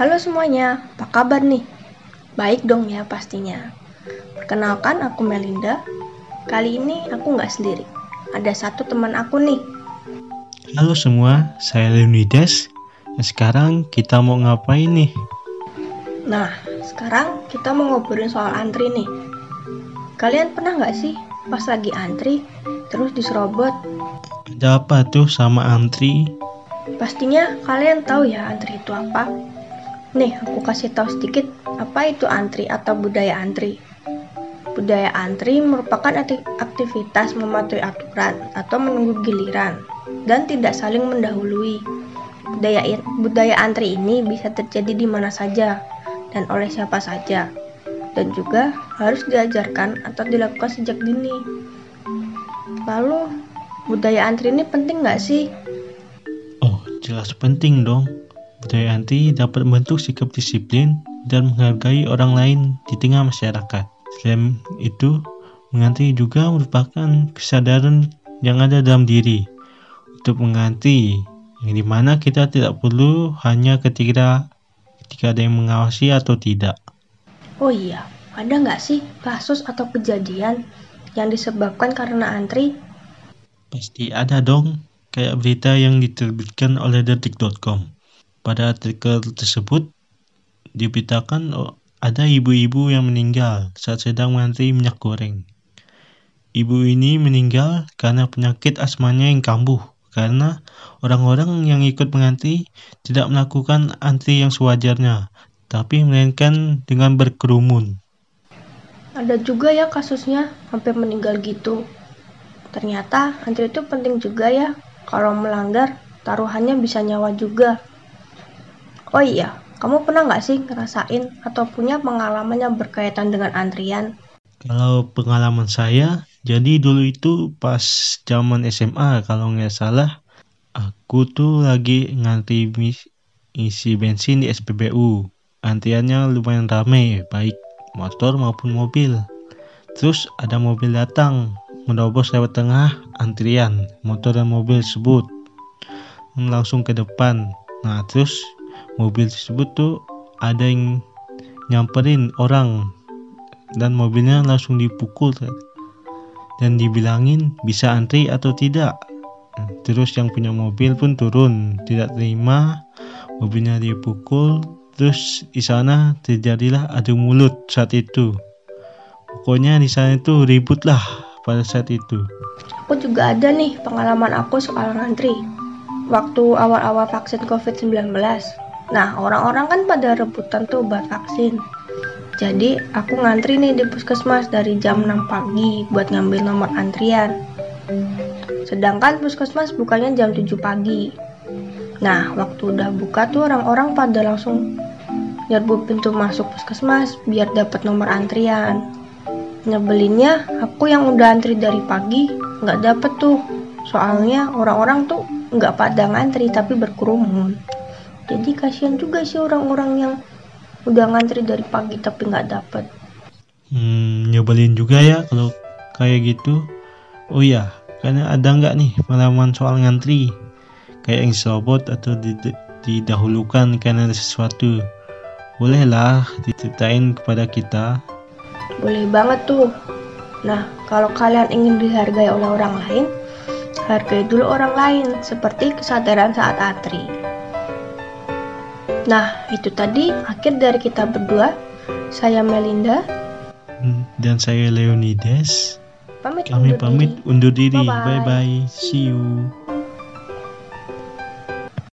Halo semuanya, apa kabar nih? Baik dong ya pastinya. Perkenalkan aku Melinda. Kali ini aku nggak sendiri. Ada satu teman aku nih. Halo semua, saya Leonidas. Nah, sekarang kita mau ngapain nih? Nah, sekarang kita mau ngobrolin soal antri nih. Kalian pernah nggak sih pas lagi antri terus diserobot? Ada apa tuh sama antri? Pastinya kalian tahu ya antri itu apa? Nih, aku kasih tahu sedikit apa itu antri atau budaya antri. Budaya antri merupakan aktivitas mematuhi aturan atau menunggu giliran dan tidak saling mendahului. Budaya, budaya antri ini bisa terjadi di mana saja dan oleh siapa saja, dan juga harus diajarkan atau dilakukan sejak dini. Lalu, budaya antri ini penting nggak sih? Oh, jelas penting dong. Budaya antri dapat membentuk sikap disiplin dan menghargai orang lain di tengah masyarakat. Selain itu, mengantri juga merupakan kesadaran yang ada dalam diri untuk mengganti yang di mana kita tidak perlu hanya ketika ketika ada yang mengawasi atau tidak. Oh iya, ada nggak sih kasus atau kejadian yang disebabkan karena antri? Pasti ada dong, kayak berita yang diterbitkan oleh detik.com. Pada artikel tersebut diberitakan oh, ada ibu-ibu yang meninggal saat sedang mengantri minyak goreng. Ibu ini meninggal karena penyakit asmanya yang kambuh karena orang-orang yang ikut mengantri tidak melakukan antri yang sewajarnya, tapi melainkan dengan berkerumun. Ada juga ya kasusnya sampai meninggal gitu. Ternyata antri itu penting juga ya. Kalau melanggar, taruhannya bisa nyawa juga. Oh iya, kamu pernah nggak sih ngerasain atau punya pengalaman yang berkaitan dengan antrian? Kalau pengalaman saya, jadi dulu itu pas zaman SMA kalau nggak salah, aku tuh lagi ngantri isi bensin di SPBU. Antriannya lumayan ramai, baik motor maupun mobil. Terus ada mobil datang, menerobos lewat tengah antrian motor dan mobil tersebut. Langsung ke depan. Nah, terus mobil tersebut tuh ada yang nyamperin orang dan mobilnya langsung dipukul dan dibilangin bisa antri atau tidak. Terus yang punya mobil pun turun, tidak terima, mobilnya dipukul, terus di sana terjadilah adu mulut saat itu. Pokoknya di sana itu ribut lah pada saat itu. Aku juga ada nih pengalaman aku soal ngantri. Waktu awal-awal vaksin COVID-19. Nah, orang-orang kan pada rebutan tuh buat vaksin. Jadi aku ngantri nih di puskesmas dari jam 6 pagi buat ngambil nomor antrian. Sedangkan puskesmas bukanya jam 7 pagi. Nah, waktu udah buka tuh orang-orang pada langsung nyerbu pintu masuk puskesmas biar dapat nomor antrian. Nyebelinnya, aku yang udah antri dari pagi nggak dapet tuh. Soalnya orang-orang tuh nggak pada ngantri tapi berkerumun. Jadi kasihan juga sih orang-orang yang udah ngantri dari pagi tapi nggak dapet. Hmm, nyebelin juga ya kalau kayak gitu. Oh ya karena ada nggak nih pengalaman soal ngantri? Kayak yang serobot atau didahulukan karena ada sesuatu. Bolehlah diceritain kepada kita. Boleh banget tuh. Nah kalau kalian ingin dihargai oleh orang lain hargai dulu orang lain seperti kesadaran saat antri Nah, itu tadi akhir dari kita berdua. Saya Melinda. Dan saya Leonidas. Pamit Kami undur pamit diri. undur diri. Bye-bye. See you.